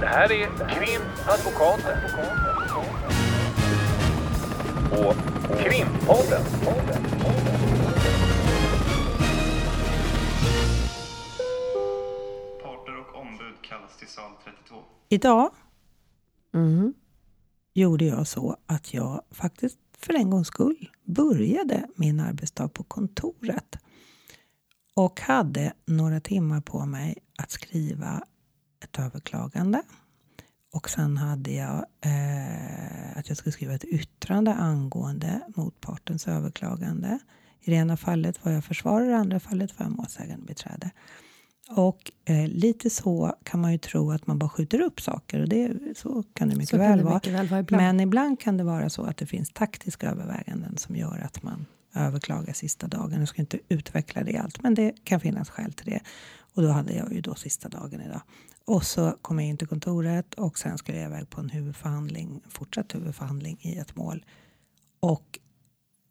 Det här är Krimadvokaten. Och Krimpodden. Parter och ombud kallas till sal 32. Idag Mm. gjorde jag så att jag faktiskt för en gångs skull började min arbetsdag på kontoret och hade några timmar på mig att skriva ett överklagande. Och sen hade jag eh, att jag skulle skriva ett yttrande angående motpartens överklagande. I det ena fallet var jag försvarare, i det andra fallet var jag målsägande beträde. Och eh, lite så kan man ju tro att man bara skjuter upp saker och det, så kan det mycket Så väl det vara. mycket väl vara ibland. Men ibland kan det vara så att det finns taktiska överväganden som gör att man överklagar sista dagen. Jag ska inte utveckla det allt, men det kan finnas skäl till det. Och då hade jag ju då sista dagen idag. Och så kom jag in till kontoret och sen skulle jag iväg på en huvudförhandling, fortsatt huvudförhandling i ett mål. Och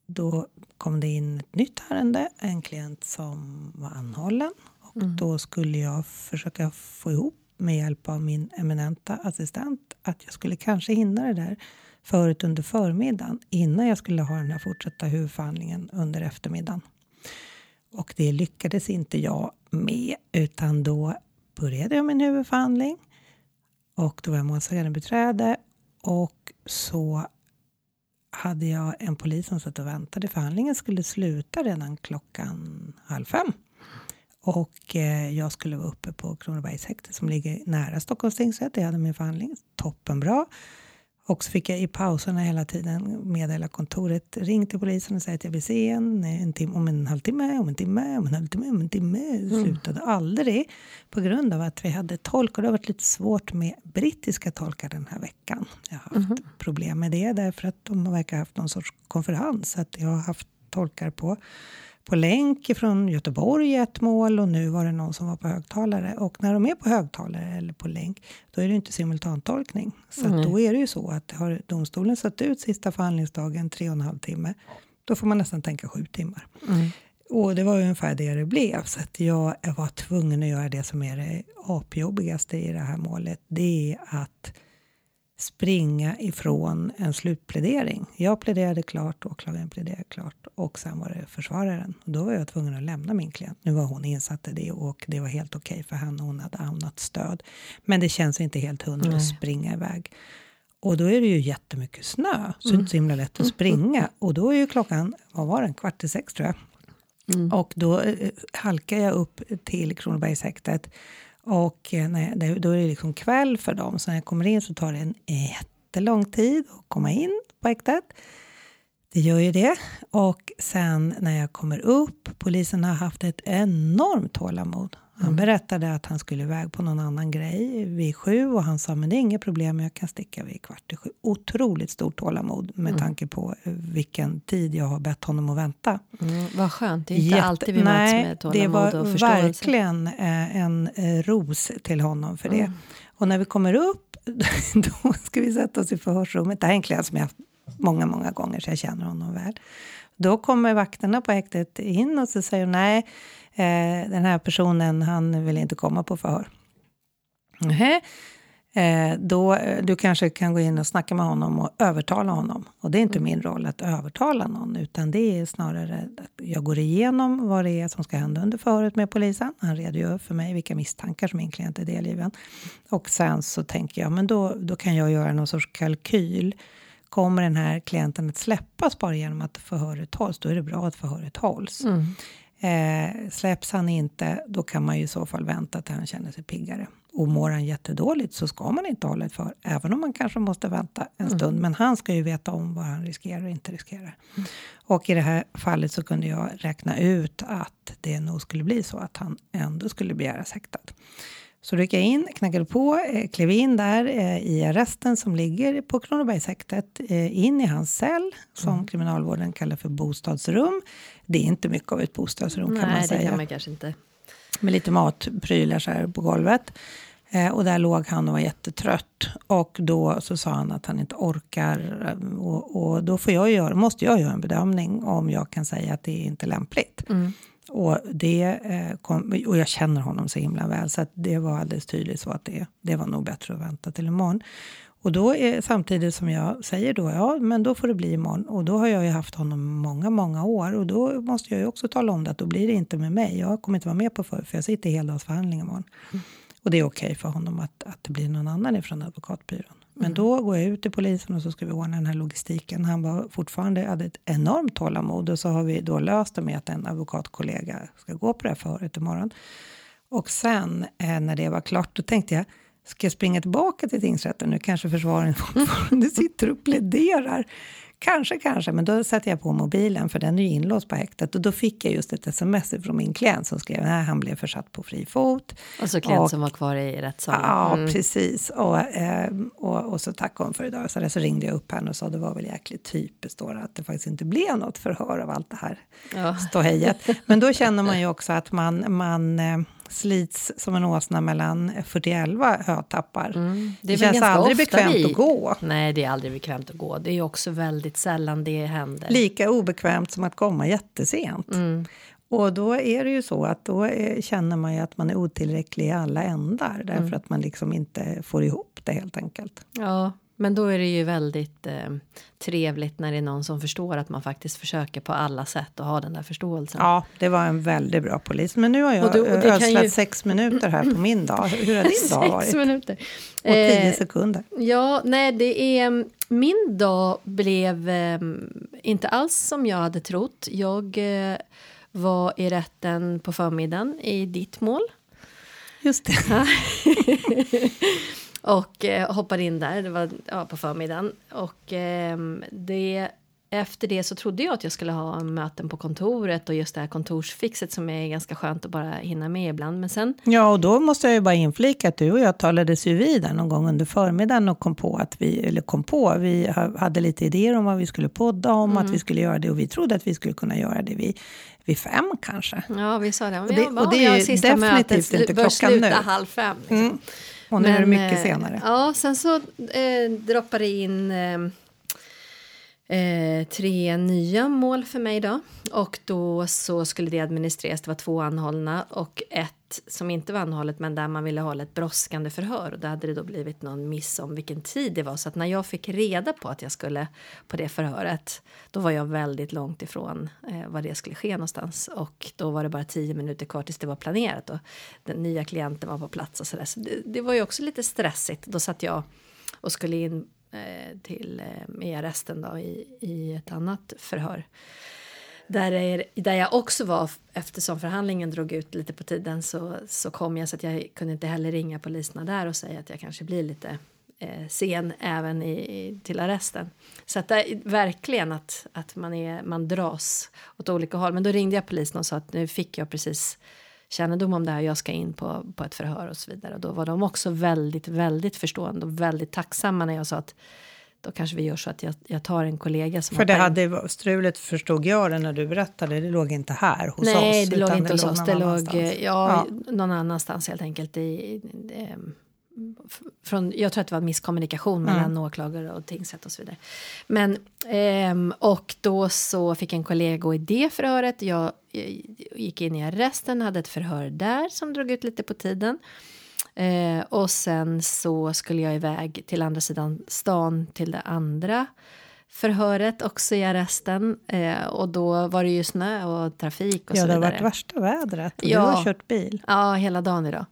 då kom det in ett nytt ärende, en klient som var anhållen. Och då skulle jag försöka få ihop med hjälp av min eminenta assistent att jag skulle kanske hinna det där förut under förmiddagen innan jag skulle ha den här fortsatta huvudförhandlingen under eftermiddagen. Och det lyckades inte jag med utan då började jag min huvudförhandling och då var jag målsägandebiträde och så hade jag en polis som satt och väntade. Förhandlingen skulle sluta redan klockan halv fem. Och eh, jag skulle vara uppe på Kronobergshäktet som ligger nära Stockholms tingsrätt. Jag hade min förhandling toppenbra. Och så fick jag i pauserna hela tiden meddela kontoret, ring till polisen och säga att jag vill se en, en tim- om en halvtimme, om en timme, om en halvtimme, om en timme. Det slutade aldrig på grund av att vi hade tolk och det har varit lite svårt med brittiska tolkar den här veckan. Jag har haft problem med det därför att de verkar ha haft någon sorts konferens. Att jag har haft tolkar på på länk från Göteborg i ett mål och nu var det någon som var på högtalare. Och när de är på högtalare eller på länk då är det inte simultantolkning. Så att då är det ju så att har domstolen satt ut sista förhandlingsdagen tre och en halv timme då får man nästan tänka sju timmar. Och det var ungefär det det blev. Så att jag var tvungen att göra det som är det apjobbigaste i det här målet. Det är att springa ifrån en slutplädering. Jag pläderade klart, åklagaren pläderade klart och sen var det försvararen. Och då var jag tvungen att lämna min klient. Nu var hon insatt i det och det var helt okej för henne. Hon hade annat stöd. Men det känns inte helt hundra att springa iväg. Och då är det ju jättemycket snö, så det är inte så himla lätt att springa. Och då är ju klockan, vad var den, kvart i sex tror jag. Och då eh, halkar jag upp till Kronobergshäktet. Och eh, när jag, då är det liksom kväll för dem, så när jag kommer in så tar det en eh, jättelång tid att komma in på häktet. Det gör ju det. Och sen när jag kommer upp, polisen har haft ett enormt tålamod. Han berättade att han skulle iväg på någon annan grej vid sju och han sa men det är inget problem, jag kan sticka vid kvart i sju. Otroligt stort tålamod med tanke på eh, vilken tid jag har bett honom att vänta. Mm, vad skönt, det är inte Jätte- alltid vi möts Nej, med det tålamod var och förståelse. verkligen eh, en eh, ros till honom för det. Mm. Och när vi kommer upp, då ska vi sätta oss i förhörsrummet. Det här är en klient som jag haft många, många gånger, så jag känner honom väl. Då kommer vakterna på häktet in och så säger nej, eh, den här personen, han vill inte komma på förhör. Nähä. Eh, då, eh, du kanske kan gå in och snacka med honom och övertala honom. Och det är inte min roll att övertala någon, utan det är snarare att jag går igenom vad det är som ska hända under förhöret med polisen. Han redogör för mig vilka misstankar som min klient är delgiven. Och sen så tänker jag, men då, då kan jag göra någon sorts kalkyl. Kommer den här klienten att släppas bara genom att förhöret hålls, då är det bra att förhöret hålls. Eh, släpps han inte, då kan man ju i så fall vänta till han känner sig piggare. Och mår han jättedåligt så ska man inte hålla ett för, även om man kanske måste vänta en stund. Men han ska ju veta om vad han riskerar och inte riskerar. Och i det här fallet så kunde jag räkna ut att det nog skulle bli så att han ändå skulle begäras häktad. Så då gick jag in, knackade på, eh, klev in där eh, i arresten som ligger på Kronobergshäktet, eh, in i hans cell som kriminalvården kallar för bostadsrum. Det är inte mycket av ett bostadsrum kan man Nej, det säga kan man kanske inte. med lite matprylar så här på golvet. Och där låg han och var jättetrött. Och då så sa han att han inte orkar. Och, och då får jag göra, måste jag göra en bedömning om jag kan säga att det är inte är lämpligt. Och, det, eh, kom, och jag känner honom så himla väl så det var alldeles tydligt så att det, det var nog bättre att vänta till imorgon. Och då är samtidigt som jag säger då, ja men då får det bli imorgon. Och då har jag ju haft honom många, många år och då måste jag ju också tala om det att då blir det inte med mig. Jag kommer inte vara med på för, för jag sitter i heldagsförhandling imorgon. Mm. Och det är okej okay för honom att, att det blir någon annan ifrån advokatbyrån. Men mm. då går jag ut till polisen och så ska vi ordna den här logistiken. Han var fortfarande hade ett enormt tålamod och så har vi då löst det med att en advokatkollega ska gå på det här förhöret imorgon. Och sen eh, när det var klart, då tänkte jag, ska jag springa tillbaka till tingsrätten nu? Kanske försvararen fortfarande sitter och pläderar. Kanske, kanske, men då satte jag på mobilen för den är ju inlåst på häktet och då fick jag just ett sms från min klient som skrev att han blev försatt på fri fot. Alltså klient och, som var kvar i rättssalen? Ja, mm. precis. Och, eh, och, och, så tackade hon för idag. Så, så ringde jag upp henne och sa det var väl jäkligt typiskt då att det faktiskt inte blev något förhör av allt det här ja. ståhejet. Men då känner man ju också att man, man eh, slits som en åsna mellan 41 hötappar. Mm. Det, det känns aldrig bekvämt vi... att gå. Nej, det är aldrig bekvämt att gå. Det är också väldigt sällan det händer. Lika obekvämt som att komma jättesent. Mm. Och då är det ju så att då är, känner man ju att man är otillräcklig i alla ändar därför mm. att man liksom inte får ihop det helt enkelt. Ja, men då är det ju väldigt eh, trevligt när det är någon som förstår att man faktiskt försöker på alla sätt och ha den där förståelsen. Ja, det var en väldigt bra polis. Men nu har jag och då, och ödslat ju... sex minuter här på min dag. Hur har din dag varit? Sex minuter. Och tio eh, sekunder. Ja, nej, det är... Min dag blev eh, inte alls som jag hade trott. Jag eh, var i rätten på förmiddagen i ditt mål. Just det. Och eh, hoppade in där, det var ja, på förmiddagen. Och eh, det, efter det så trodde jag att jag skulle ha möten på kontoret och just det här kontorsfixet som är ganska skönt att bara hinna med ibland. Men sen... Ja, och då måste jag ju bara inflika att du och jag talades ju vid där någon gång under förmiddagen och kom på att vi, eller kom på, vi hade lite idéer om vad vi skulle podda om, mm. att vi skulle göra det och vi trodde att vi skulle kunna göra det vid, vid fem kanske. Ja, vi sa det. Och det, och det är ju definitivt mötet, inte klockan nu. sluta halv fem. Liksom. Mm. Och nu Men, är det mycket eh, senare. Ja, sen så eh, droppade det in eh, eh, tre nya mål för mig då. Och då så skulle det administreras. Det var två anhållna och ett som inte var anhållet men där man ville hålla ett brådskande förhör. Och där hade det då blivit någon miss om vilken tid det var. Så att när jag fick reda på att jag skulle på det förhöret då var jag väldigt långt ifrån eh, var det skulle ske någonstans. Och då var det bara tio minuter kvar tills det var planerat. Och den nya klienten var på plats och sådär. Så det, det var ju också lite stressigt. Då satt jag och skulle in eh, till eh, i arresten då i, i ett annat förhör. Där, är, där jag också var, eftersom förhandlingen drog ut lite på tiden så, så kom jag så att jag kunde inte heller ringa poliserna där och säga att jag kanske blir lite eh, sen även i, till arresten. Så att det är verkligen att, att man, är, man dras åt olika håll. Men då ringde jag polisen och sa att nu fick jag precis kännedom om det här, jag ska in på, på ett förhör och så vidare. Och då var de också väldigt, väldigt förstående och väldigt tacksamma när jag sa att då kanske vi gör så att jag, jag tar en kollega som För det hade strulet förstod jag det när du berättade, det låg inte här hos Nej, oss. Nej, det låg inte hos oss, det låg ja, ja, någon annanstans helt enkelt. I, i, i, från, jag tror att det var misskommunikation mellan mm. åklagare och tingsrätt och så vidare. Men, ehm, och då så fick en kollega gå i det förhöret. Jag, jag gick in i arresten, hade ett förhör där som drog ut lite på tiden. Eh, och sen så skulle jag iväg till andra sidan stan till det andra förhöret också i arresten. Eh, och då var det ju snö och trafik och ja, så vidare. Ja, det har varit värsta vädret och ja, du har kört bil. Ja, hela dagen idag.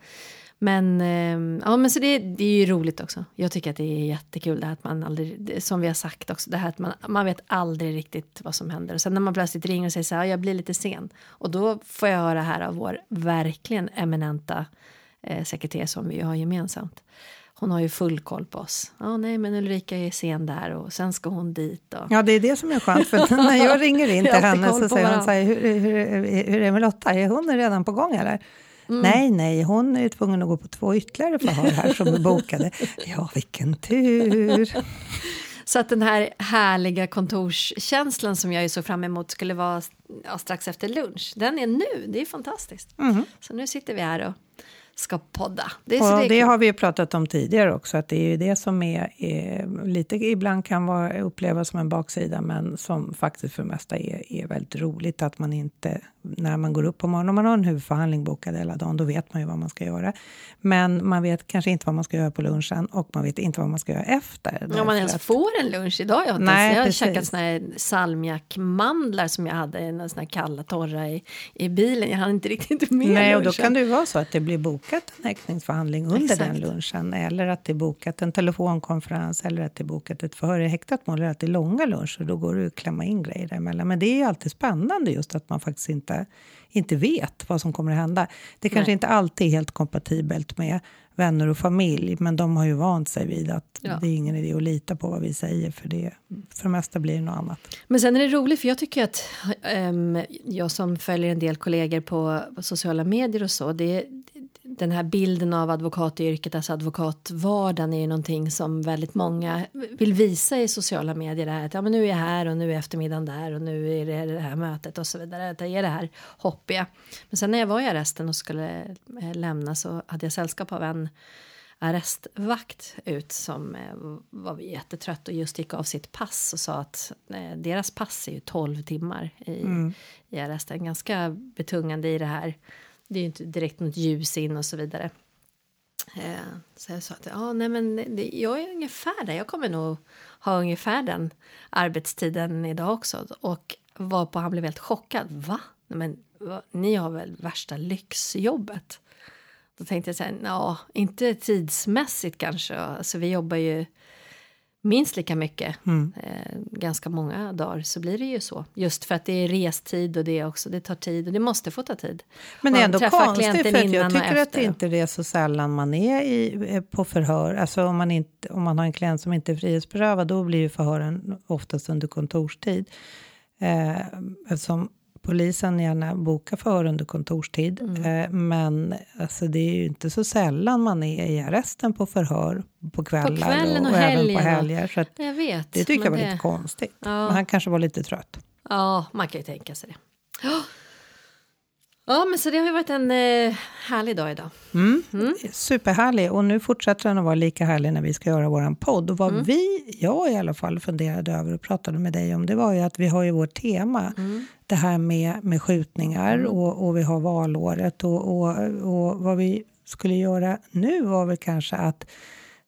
Men, eh, ja, men så det, det är ju roligt också. Jag tycker att det är jättekul det här att man aldrig, som vi har sagt också, det här att man, man vet aldrig riktigt vad som händer. Och sen när man plötsligt ringer och säger så här, jag blir lite sen. Och då får jag höra här av vår verkligen eminenta eh, sekreterare som vi har gemensamt. Hon har ju full koll på oss. Ja, nej, men Ulrika är sen där och sen ska hon dit. Och... Ja, det är det som är skönt. För när jag ringer in till henne så säger hon så här, hur, hur, hur är det med Lotta? Är hon redan på gång eller? Mm. Nej, nej, hon är tvungen att gå på två ytterligare förhör här som är bokade. Ja, vilken tur! Så att den här härliga kontorskänslan som jag såg fram emot skulle vara ja, strax efter lunch, den är nu. Det är fantastiskt. Mm. Så nu sitter vi här och ska podda. Det, Och det det har vi ju pratat om tidigare också, att det är ju det som är, är lite ibland kan vara, upplevas som en baksida, men som faktiskt för det mesta är, är väldigt roligt att man inte, när man går upp på morgonen, om man har en huvudförhandling bokad hela dagen, då vet man ju vad man ska göra. Men man vet kanske inte vad man ska göra på lunchen och man vet inte vad man ska göra efter. Om man ens att- får en lunch idag. Jag har, Nej, jag har käkat såna här salmiakmandlar som jag hade, en såna här kalla torra i, i bilen. Jag hann inte riktigt med Nej, och då lunchen. kan det ju vara så att det blir bokat en häktningsförhandling under Exakt. den lunchen. Eller att det är bokat en telefonkonferens eller att det är bokat ett förhör. I häktat mål är det alltid långa luncher. Då går det att klämma in grejer däremellan. Men det är ju alltid spännande just att man faktiskt inte, inte vet vad som kommer att hända. Det kanske Nej. inte alltid är helt kompatibelt med vänner och familj. Men de har ju vant sig vid att Ja. det är ingen idé att lita på vad vi säger. För det, för det mesta blir det något annat. Men sen är det roligt för jag tycker att ehm, jag som följer en del kollegor på, på sociala medier och så, det, den här bilden av advokatyrket, alltså advokatvardagen är ju någonting som väldigt många vill visa i sociala medier. Det här, att ja, men nu är jag här och nu är eftermiddagen där och nu är det det här mötet och så vidare. Att det är det här hoppiga. Men sen när jag var i arresten och skulle eh, lämna så hade jag sällskap av en arrestvakt ut som eh, var jättetrött och just gick av sitt pass och sa att eh, deras pass är ju 12 timmar i, i arresten. Ganska betungande i det här. Det är ju inte direkt något ljus in och så vidare. Eh, så jag sa att ja, nej, men det, jag är ungefär där. Jag kommer nog ha ungefär den arbetstiden idag också. Och var på han blev helt chockad. Va? Nej, men va? ni har väl värsta lyxjobbet? Då tänkte jag så här, ja, inte tidsmässigt kanske. Alltså, vi jobbar ju minst lika mycket. Eh, ganska många dagar så blir det ju så. Just för att det är restid och det också, det tar tid och det måste få ta tid. Men det är ändå konstigt, för att jag tycker att efter. inte det är så sällan man är i, eh, på förhör. Alltså om man, inte, om man har en klient som inte är frihetsberövad, då blir ju förhören oftast under kontorstid. Eh, eftersom polisen gärna bokar förhör under kontorstid. Mm. Eh, men alltså, det är ju inte så sällan man är i arresten på förhör på kvällar kvällen och och, även på och- helger. Så Jag vet. det tycker jag var det- lite konstigt. Ja. Men han kanske var lite trött. Ja, man kan ju tänka sig det. Ja, ja men så det har ju varit en eh, härlig dag idag. Mm. Superhärlig. Och nu fortsätter den att vara lika härlig när vi ska göra vår podd. Och vad vi, jag i alla fall, funderade över och pratade med dig om, det var ju att vi har ju vårt tema. Det här med, med skjutningar och, och vi har valåret. Och, och, och vad vi skulle göra nu var väl kanske att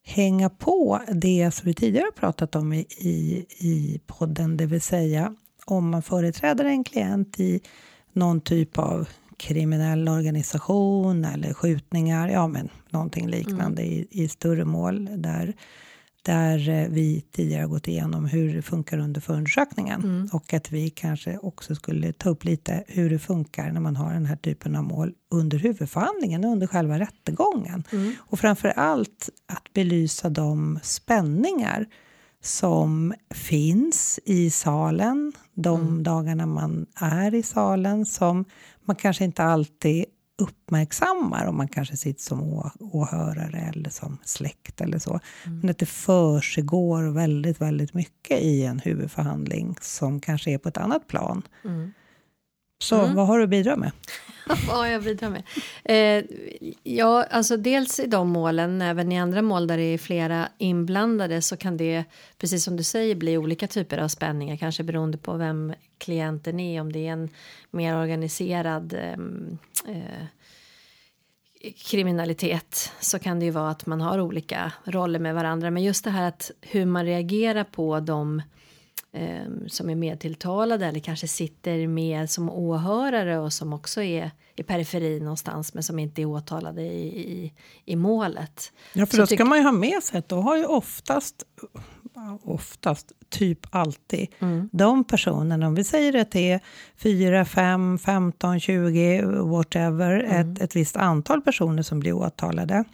hänga på det som vi tidigare pratat om i, i, i podden, det vill säga om man företräder en klient i någon typ av kriminell organisation eller skjutningar, ja men någonting liknande i, i större mål där, där eh, vi tidigare gått igenom hur det funkar under förundersökningen. Och att vi kanske också skulle ta upp lite hur det funkar när man har den här typen av mål under huvudförhandlingen, under själva rättegången. Och framför allt att belysa de spänningar som finns i salen de dagarna man är i salen som man kanske inte alltid uppmärksammar om man kanske sitter som åhörare eller som släkt eller så. Men att det försiggår väldigt, väldigt mycket i en huvudförhandling som kanske är på ett annat plan. Så vad har du att bidra med? Vad har jag bidrar med? Eh, ja, alltså dels i de målen, även i andra mål där det är flera inblandade så kan det, precis som du säger, bli olika typer av spänningar, kanske beroende på vem klienten är, om det är en mer organiserad ehm, eh, kriminalitet så kan det ju vara att man har olika roller med varandra. Men just det här att hur man reagerar på dem eh, som är medtilltalade eller kanske sitter med som åhörare och som också är i periferin någonstans men som inte är åtalade i, i, i målet. Ja, för Så då ska man ju ha med sig att då har ju oftast, oftast, typ alltid, de personerna, om vi säger att det är 4, 5, 15, 20, whatever, ett, ett visst antal personer som blir åtalade.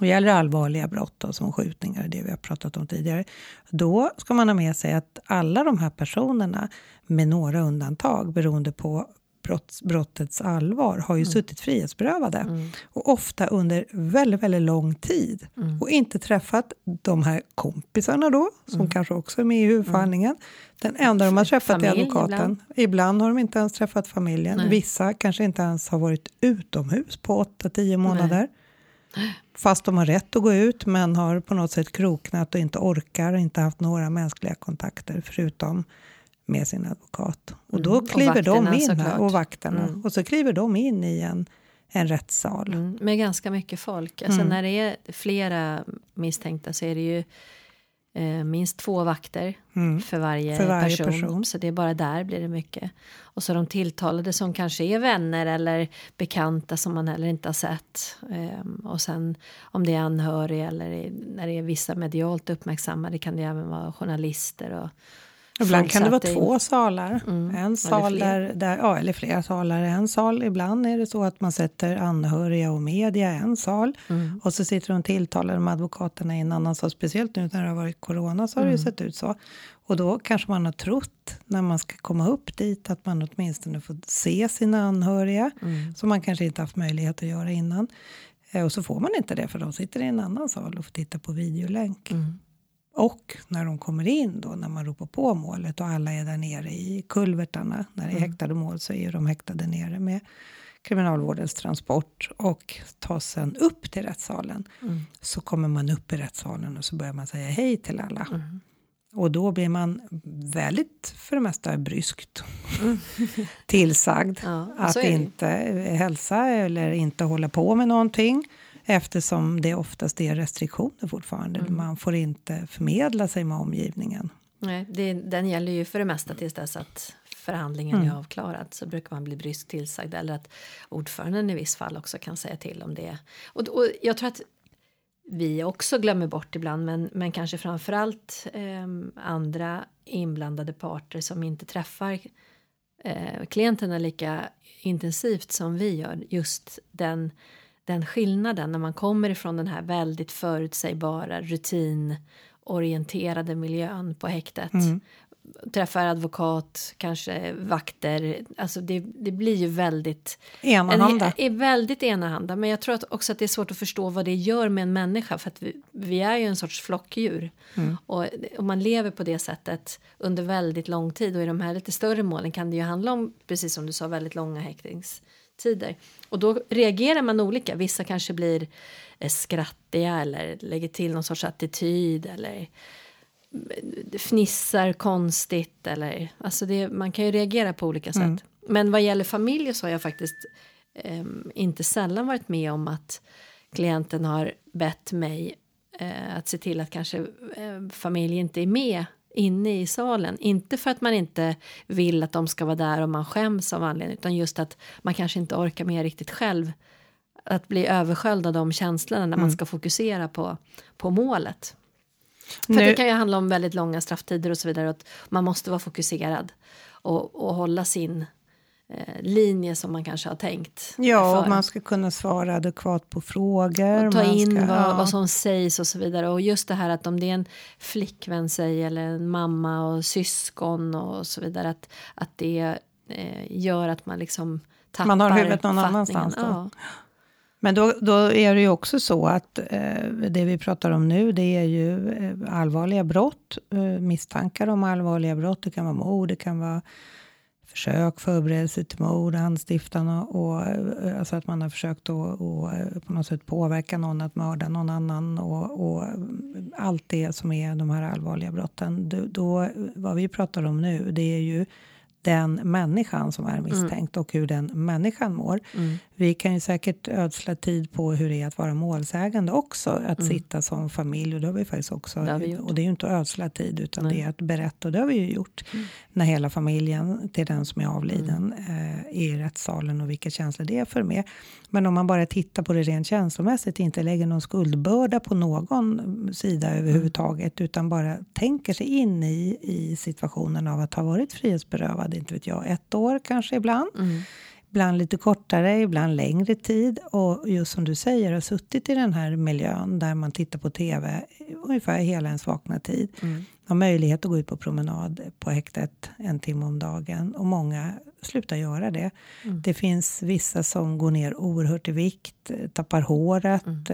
Och gäller allvarliga brott då, som skjutningar, det vi har pratat om tidigare, då ska man ha med sig att alla de här personerna, med några undantag beroende på brott, brottets allvar har ju suttit frihetsberövade. Och ofta under väldigt, väldigt lång tid. Och inte träffat de här kompisarna då, som kanske också är med i huvudförhandlingen. Den enda de har träffat är Familj advokaten. ibland. Ibland. har de inte ens träffat familjen. Nej. Vissa kanske inte ens har varit utomhus på 8-10 månader. Fast de har rätt att gå ut men har på något sätt kroknat och inte orkar och inte haft några mänskliga kontakter förutom med sin advokat. Och då Mm, och kliver de vakterna, in, här, och vakterna, Mm. och så kliver de in i en, en rättssal. Mm, med ganska mycket folk. Alltså Mm. när det är flera misstänkta så är det ju minst två vakter Mm. för, varje För varje person. person. Så det är bara där blir det mycket. Och så de tilltalade som kanske är vänner eller bekanta som man heller inte har sett. Ehm, och sen om det är anhöriga eller när det är vissa medialt uppmärksammade kan det även vara journalister och Ibland kan det vara i- två salar. Mm, En sal där, där, ja, eller flera salar. En sal, ibland är det så att man sätter anhöriga och media i en sal. Mm. Och så sitter de tilltalade med advokaterna i en annan sal. Speciellt nu när det har varit corona så har det Mm. ju sett ut så. Och då kanske man har trott när man ska komma upp dit att man åtminstone får se sina anhöriga. Mm. Som man kanske inte haft möjlighet att göra innan. Eh, Och så får man inte det för de sitter i en annan sal och får titta på videolänk. Mm. Och när de kommer in då, när man ropar på målet och alla är där nere i kulvertarna, när det är häktade mål så är de häktade nere med kriminalvårdens transport och tas sen upp till rättssalen. Så kommer man upp i rättssalen och så börjar man säga hej till alla. Och då blir man väldigt, för det mesta, bryskt tillsagd Ja, att inte hälsa eller inte hålla på med någonting eftersom det oftast är restriktioner fortfarande. Mm. Man får inte förmedla sig med omgivningen. Nej, det, den gäller ju för det mesta tills dess att förhandlingen Mm. är avklarad. Så brukar man bli bryskt tillsagd eller att ordföranden i viss fall också kan säga till om det. Och, och jag tror att vi också glömmer bort ibland, men, men kanske framförallt eh, andra inblandade parter som inte träffar eh, klienterna lika intensivt som vi gör. Just den, den skillnaden när man kommer ifrån den här väldigt förutsägbara rutinorienterade miljön på häktet. Träffar advokat, kanske vakter. Alltså det, det blir ju väldigt Enahanda. en, är väldigt enahanda. Men jag tror att också att det är svårt att förstå vad det gör med en människa. För att vi, vi är ju en sorts flockdjur. Och om man lever på det sättet under väldigt lång tid. Och i de här lite större målen kan det ju handla om, precis som du sa, väldigt långa häktningstider. Och då reagerar man olika. Vissa kanske blir eh, skrattiga eller lägger till någon sorts attityd. Eller fnissar konstigt eller alltså det, man kan ju reagera på olika sätt. Men vad gäller familjer så har jag faktiskt em, inte sällan varit med om att klienten har bett mig eh, att se till att kanske eh, familj inte är med inne i salen. Inte för att man inte vill att de ska vara där och man skäms av anledning utan just att man kanske inte orkar med riktigt själv att bli översköljd av de känslorna när man ska fokusera på, på målet. För Nu- det kan ju handla om väldigt långa strafftider och så vidare. Att man måste vara fokuserad och, och hålla sin linje som man kanske har tänkt. Ja, och man ska kunna svara adekvat på frågor. och ta in ska, vad, ja. vad som sägs och så vidare. Och just det här att om det är en flickvän säger eller en mamma och syskon och så vidare. Att, att det eh, gör att man liksom tappar Man har huvudet någon annanstans då. Ja. Men då, då är det ju också så att eh, det vi pratar om nu det är ju eh, allvarliga brott, eh, misstankar om allvarliga brott. Det kan vara mord, det kan vara försök, förberedelse till mord, anstiftan och, och alltså att man har försökt att och, eh, på något sätt påverka någon att mörda någon annan och, och eh, allt det som är de här allvarliga brotten. Då, då, vad vi pratar om nu det är ju den människan som är misstänkt och hur den människan mår. Vi kan ju säkert ödsla tid på hur det är att vara målsägande också. Att sitta som familj och det har vi faktiskt också. Det vi och det är ju inte att ödsla tid utan Nej. det är att berätta och det har vi ju gjort. När hela familjen till den som är avliden eh, är i rättssalen och vilka känslor det för med. Men om man bara tittar på det rent känslomässigt, inte lägger någon skuldbörda på någon sida överhuvudtaget utan bara tänker sig in i, i situationen av att ha varit frihetsberövad, inte vet jag, ett år kanske ibland. ibland lite kortare, ibland längre tid. Och just som du säger, har suttit i den här miljön där man tittar på tv ungefär hela ens vakna tid. Mm. Har möjlighet att gå ut på promenad på häktet en timme om dagen. Och många slutar göra det. Mm. Det finns vissa som går ner oerhört i vikt, eh, tappar håret, Mm.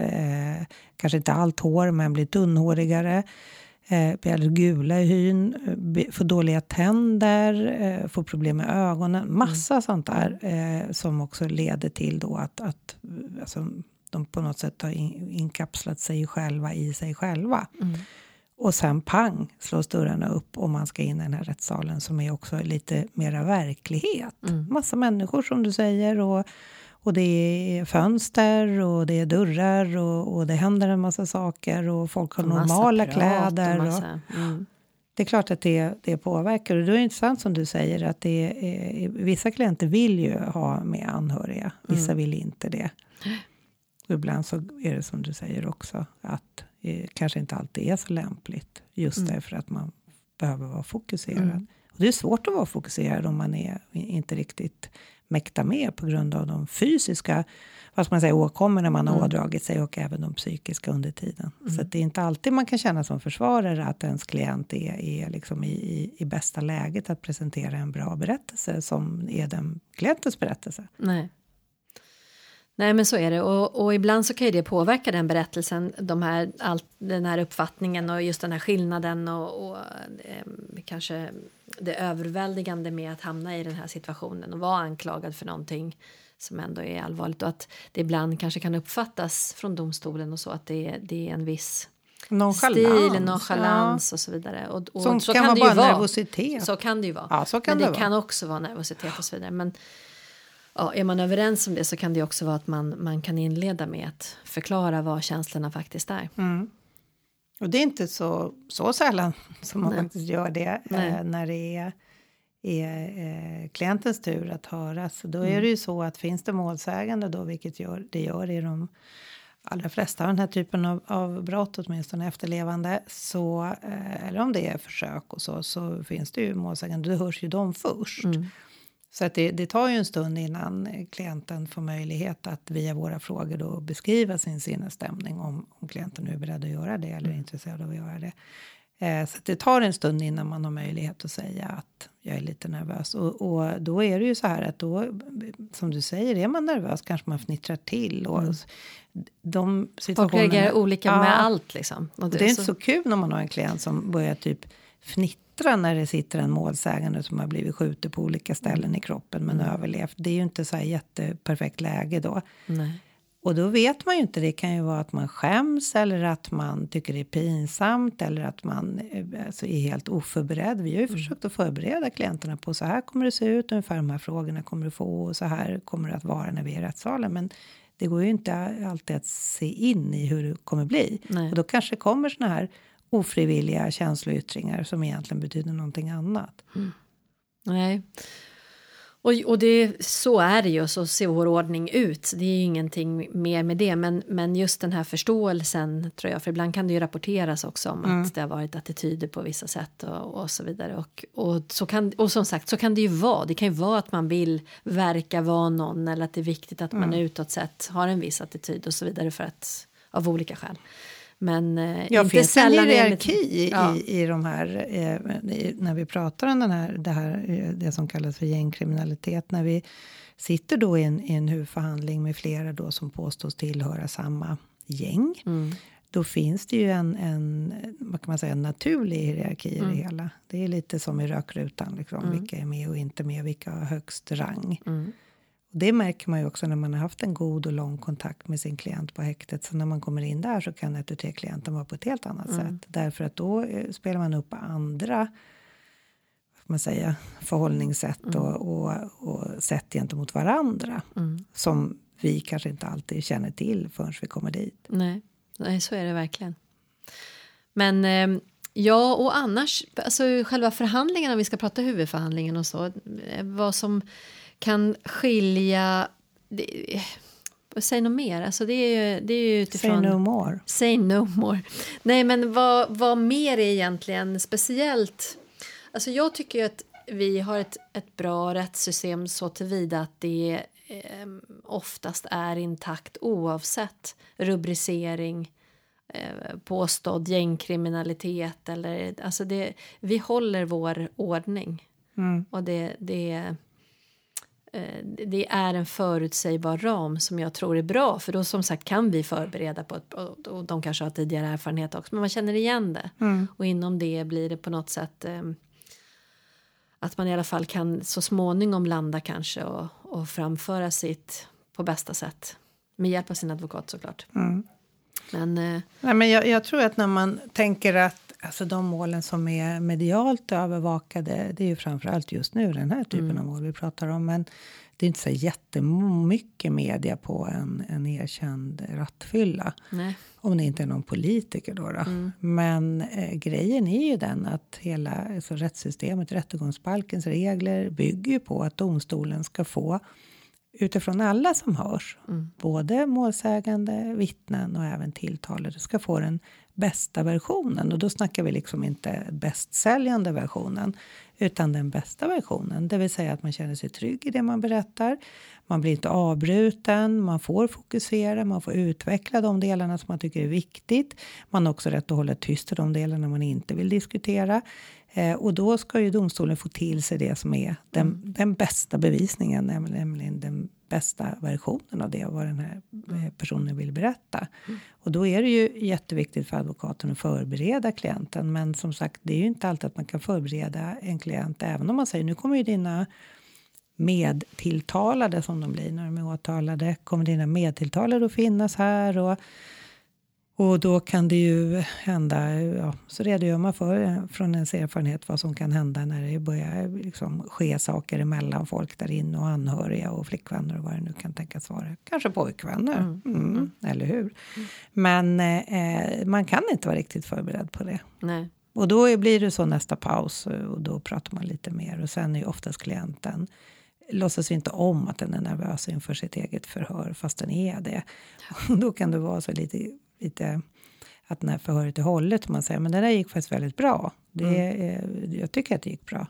eh, kanske inte allt hår, men blir tunnhårigare. Eh, blir alldeles gula i hyn, eh, får dåliga tänder, eh, får problem med ögonen. Massa sånt där eh, som också leder till då att, att eh, alltså, de på något sätt har in, inkapslat sig själva i sig själva. Mm. Och sen pang slås dörrarna upp och man ska in i den här rättssalen som är också lite mera verklighet. Mm. Massa människor som du säger och, och det är fönster och det är dörrar och, och det händer en massa saker och folk har normala prat kläder. Och mm. det är klart att det, det påverkar och då är det intressant som du säger att det är, vissa klienter vill ju ha med anhöriga, vissa vill inte det. Och ibland så är det som du säger också att det kanske inte alltid är så lämpligt just därför att man behöver vara fokuserad. Och det är svårt att vara fokuserad om man är inte riktigt mäktar med på grund av de fysiska vad ska man säga, åkommorna man har ådragit sig och även de psykiska under tiden. Så att det är inte alltid man kan känna som försvarare att ens klient är, är liksom i, i, i bästa läget att presentera en bra berättelse som är den klientens berättelse. Nej. Nej men så är det och, och ibland så kan ju det påverka den berättelsen, de här, allt, den här uppfattningen och just den här skillnaden och, och eh, kanske det överväldigande med att hamna i den här situationen och vara anklagad för någonting som ändå är allvarligt och att det ibland kanske kan uppfattas från domstolen och så att det är, det är en viss Nonchalans. stil, nonchalans och så vidare. Och, och så kan kan vara det ju vara. nervositet. Så kan det ju vara. Ja, så kan Men det det, kan också vara nervositet och så vidare. Men ja, är man överens om det så kan det också vara att man, man kan inleda med att förklara vad känslorna faktiskt är. Mm. Och det är inte så, så sällan som man Nej. faktiskt gör det eh, när det är, är eh, klientens tur att höras. Då Mm. är det ju så att finns det målsägande då, vilket gör, det gör i de allra flesta av den här typen av, av brott, åtminstone efterlevande, så, eh, eller om det är försök och så, så finns det ju målsägande, då hörs ju de först. Mm. Så att det, det tar ju en stund innan klienten får möjlighet att via våra frågor då beskriva sin sinnesstämning om, om klienten nu är beredd att göra det eller är intresserad av att göra det. Eh, så det tar en stund innan man har möjlighet att säga att jag är lite nervös. Och, och då är det ju så här att då, som du säger, är man nervös kanske man fnittrar till. Och de Folk situationerna- reagerar olika Ja. med allt liksom. Och Och det är inte så kul när man har en klient som börjar typ fnittra när det sitter en målsägande som har blivit skjuten på olika ställen i kroppen men överlevt. Det är ju inte så här jätteperfekt läge då. Nej. Och då vet man ju inte. Det kan ju vara att man skäms eller att man tycker det är pinsamt eller att man eh, alltså, är helt oförberedd. Vi har ju försökt att förbereda klienterna på så här kommer det se ut, ungefär de här frågorna kommer du få och så här kommer det att vara när vi är i rättssalen. Men det går ju inte alltid att se in i hur det kommer bli. Nej. Och då kanske kommer såna här ofrivilliga känsloyttringar som egentligen betyder någonting annat. Nej. Och, och det, så är det ju, så ser vår ordning ut. Det är ju ingenting mer med det. Men, men just den här förståelsen, tror jag, för ibland kan det ju rapporteras också om att det har varit attityder på vissa sätt och, och så vidare. Och, och, så kan, och som sagt, så kan det ju vara. Det kan ju vara att man vill verka vara någon eller att det är viktigt att man utåt sett har en viss attityd och så vidare för att, av olika skäl. Men eh, Ja, inte finns en sällan det- hierarki i, Ja. i, i de här, eh, i, när vi pratar om den här, det, här, eh, det som kallas för gängkriminalitet, när vi sitter då i en, i en huvudförhandling med flera då som påstås tillhöra samma gäng, Mm. då finns det ju en, en, vad kan man säga, en naturlig hierarki i Mm. det hela. Det är lite som i rökrutan, liksom, vilka är med och inte med, vilka har högst rang. Mm. Och det märker man ju också när man har haft en god och lång kontakt med sin klient på häktet. Så när man kommer in där så kan ett tre klienten vara på ett helt annat sätt. Därför att då eh, spelar man upp andra man säga, förhållningssätt och, och, och sätt gentemot varandra. Mm. Som vi kanske inte alltid känner till förrän vi kommer dit. Nej, nej så är det verkligen. Men eh, ja, och annars, alltså själva förhandlingarna, om vi ska prata huvudförhandlingen och så, eh, vad som kan skilja, det, säg något mer, alltså det är ju, det är ju utifrån... Say no more. Say no more. Nej, men vad, vad mer är egentligen speciellt? Alltså jag tycker ju att vi har ett, ett bra rättssystem så tillvida att det eh, oftast är intakt oavsett rubricering, eh, påstådd gängkriminalitet eller alltså det, vi håller vår ordning Mm. och det, det, det är en förutsägbar ram som jag tror är bra för då som sagt kan vi förbereda på ett, och och de kanske har tidigare erfarenhet också men man känner igen det Mm. och inom det blir det på något sätt eh, att man i alla fall kan så småningom landa kanske och, och framföra sitt på bästa sätt med hjälp av sin advokat såklart. Mm. Men eh, Nej, men jag, jag tror att när man tänker att alltså, de målen som är medialt övervakade det är ju framförallt just nu den här typen av mål vi pratar om. Men det är inte så jättemycket media på en, en erkänd rattfylla. nej, Om det inte är någon politiker då. då. Men eh, grejen är ju den att hela alltså, rättssystemet, rättegångsbalkens regler bygger ju på att domstolen ska få utifrån alla som hörs, både målsägande, vittnen och även tilltalade, ska få den bästa versionen. Och då snackar vi liksom inte bästsäljande versionen, utan den bästa versionen. Det vill säga att man känner sig trygg i det man berättar. Man blir inte avbruten, man får fokusera, man får utveckla de delarna som man tycker är viktigt. Man har också rätt att hålla tyst i de delarna man inte vill diskutera. Eh, och då ska ju domstolen få till sig det som är den, den bästa bevisningen, nämligen, den bästa versionen av det, vad den här eh, personen vill berätta. Och då är det ju jätteviktigt för advokaten att förbereda klienten. Men som sagt, det är ju inte alltid att man kan förbereda en klient, även om man säger nu kommer ju dina medtilltalade som de blir när de är åtalade, kommer dina medtilltalade att finnas här och och då kan det ju hända, ja, så redogör man för eh, från ens erfarenhet vad som kan hända när det börjar liksom ske saker emellan folk där inne och anhöriga och flickvänner och vad det nu kan tänkas vara. Kanske pojkvänner, mm. eller hur? Men eh, man kan inte vara riktigt förberedd på det. nej. Och då blir det så nästa paus eh, och då pratar man lite mer och sen är ju oftast klienten låtsas inte om att den är nervös inför sitt eget förhör fast den är det. Och då kan det vara så lite, lite att när förhöret är hållet och man säger men det där gick faktiskt väldigt bra. Det, eh, Jag tycker att det gick bra.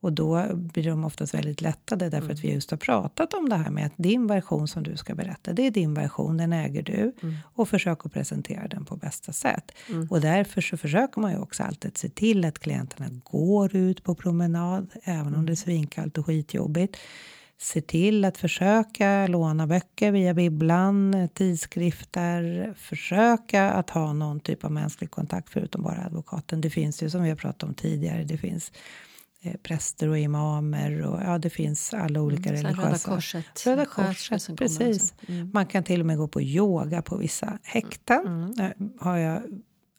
Och då blir de oftast väldigt lättade därför att vi just har pratat om det här med att din version som du ska berätta, det är din version, den äger du. Och försök att presentera den på bästa sätt. Och därför så försöker man ju också alltid se till att klienterna går ut på promenad, även om det är svinkallt och skitjobbigt. Se till att försöka låna böcker via bibblan, tidskrifter. Försöka att ha någon typ av mänsklig kontakt förutom bara advokaten. Det finns ju som vi har pratat om tidigare. Det finns eh, präster och imamer och ja, det finns alla olika Mm, så här religiösa. Röda Korset. Röda Korset, precis. Mm. Man kan till och med gå på yoga på vissa häkten. Eh, Har jag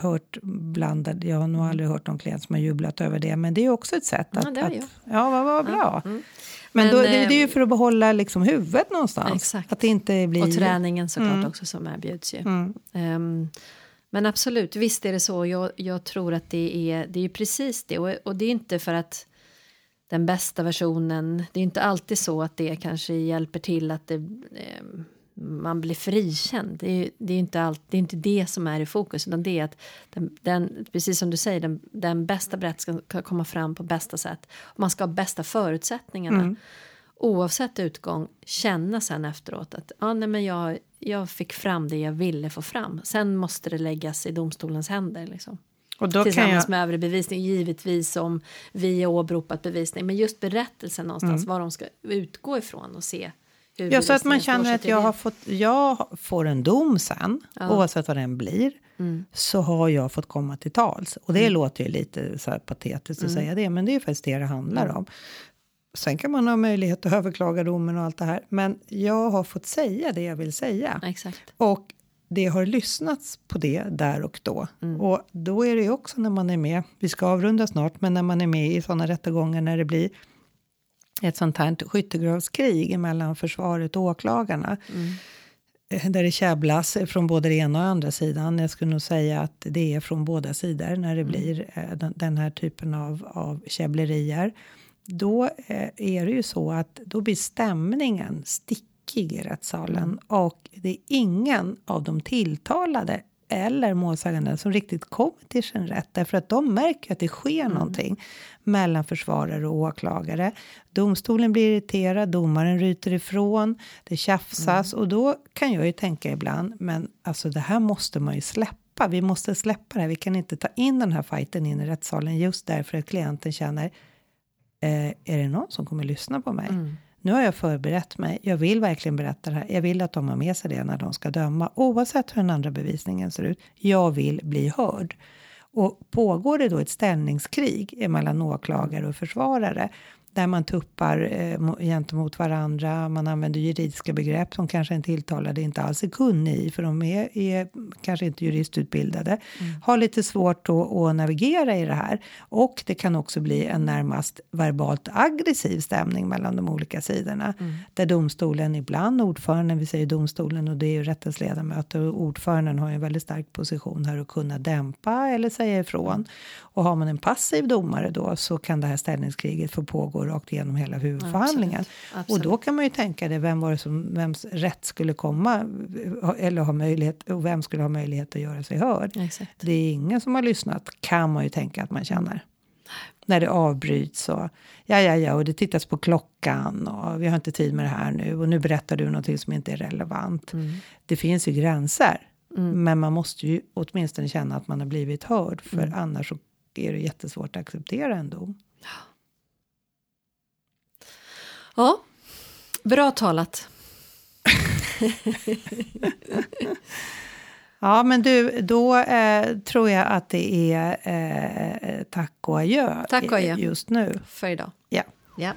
hört blandad. Jag har nog aldrig hört någon klient som har jublat över det. Men det är också ett sätt Ja, att... det har att ja, vad, vad bra. mm. Men, Men, då, det, det är ju eh, för att behålla liksom huvudet någonstans. Exakt. Att det inte blir... Och träningen såklart Mm. också som erbjuds ju. Mm. Ehm, men absolut, visst är det så. Jag, jag tror att det är, det är ju precis det. Och, och det är inte för att den bästa versionen, det är inte alltid så att det kanske hjälper till att det, ehm, man blir frikänd. Det är, det, är inte allt, det är inte det som är i fokus, utan det är att den, den, precis som du säger, den, den bästa berättelsen ska komma fram på bästa sätt. Man ska ha bästa förutsättningarna. Oavsett utgång, känna sen efteråt att ja, nej, men jag, jag fick fram det jag ville få fram. Sen måste det läggas i domstolens händer. Liksom. Och då Tillsammans jag, med övrig bevisning, givetvis om vi har åberopat bevisning. Men just berättelsen någonstans, var de ska utgå ifrån och se Mm. Ja, så att man känner att jag, har fått, jag får en dom sen, Ja. oavsett vad den blir, Mm. så har jag fått komma till tals. Och det låter ju lite så patetiskt Mm. att säga det, men det är ju faktiskt det det handlar om. Sen kan man ha möjlighet att överklaga domen och allt det här, men jag har fått säga det jag vill säga. Exakt. Och det har lyssnats på det där och då. Och då är det ju också när man är med, vi ska avrunda snart, men när man är med i sådana rättegångar när det blir ett sånt här skyttegravskrig mellan försvaret och åklagarna. eh, Där det käbblas från både det ena och andra sidan. Jag skulle nog säga att det är från båda sidor när det blir eh, den, här typen av, av käbblerier. Då eh, är det ju så att då blir stämningen stickig i rättssalen och det är ingen av de tilltalade eller målsäganden som riktigt kommer till sin rätt därför att de märker att det sker mm. någonting mellan försvarare och åklagare. Domstolen blir irriterad, domaren ryter ifrån, det tjafsas mm. och då kan jag ju tänka ibland, men alltså det här måste man ju släppa. Vi måste släppa det här. Vi kan inte ta in den här fighten in i rättssalen just därför att klienten känner eh, är det någon som kommer lyssna på mig? Mm. Nu har jag förberett mig. Jag vill verkligen berätta det här. Jag vill att de har med sig det när de ska döma, oavsett hur den andra bevisningen ser ut. Jag vill bli hörd. Och pågår det då ett ställningskrig mellan åklagare och försvarare där man tuppar eh, gentemot varandra. Man använder juridiska begrepp som kanske en tilltalade inte alls är kunnig i för de är, är kanske inte juristutbildade. Mm. Har lite svårt att, att, navigera i det här. Och det kan också bli en närmast verbalt aggressiv stämning mellan de olika sidorna. Mm. Där domstolen ibland, ordföranden, vi säger domstolen och det är ju rättens ledamöter och ordföranden har ju en väldigt stark position här att kunna dämpa eller säga ifrån. Och har man en passiv domare då så kan det här ställningskriget få pågå rakt igenom hela huvudförhandlingen. Absolut. Absolut. Och då kan man ju tänka det, vem var det som, vems rätt skulle komma eller ha möjlighet och vem skulle ha möjlighet att göra sig hörd? Exakt. Det är ingen som har lyssnat kan man ju tänka att man känner. När det avbryts och ja, ja, ja, och det tittas på klockan och vi har inte tid med det här nu och nu berättar du någonting som inte är relevant. Mm. Det finns ju gränser, mm. men man måste ju åtminstone känna att man har blivit hörd, för mm. annars så är det jättesvårt att acceptera en dom. Ja, bra talat. ja, men du, då eh, tror jag att det är eh, tack och adjö, tack och adjö just nu. För idag. Ja. ja.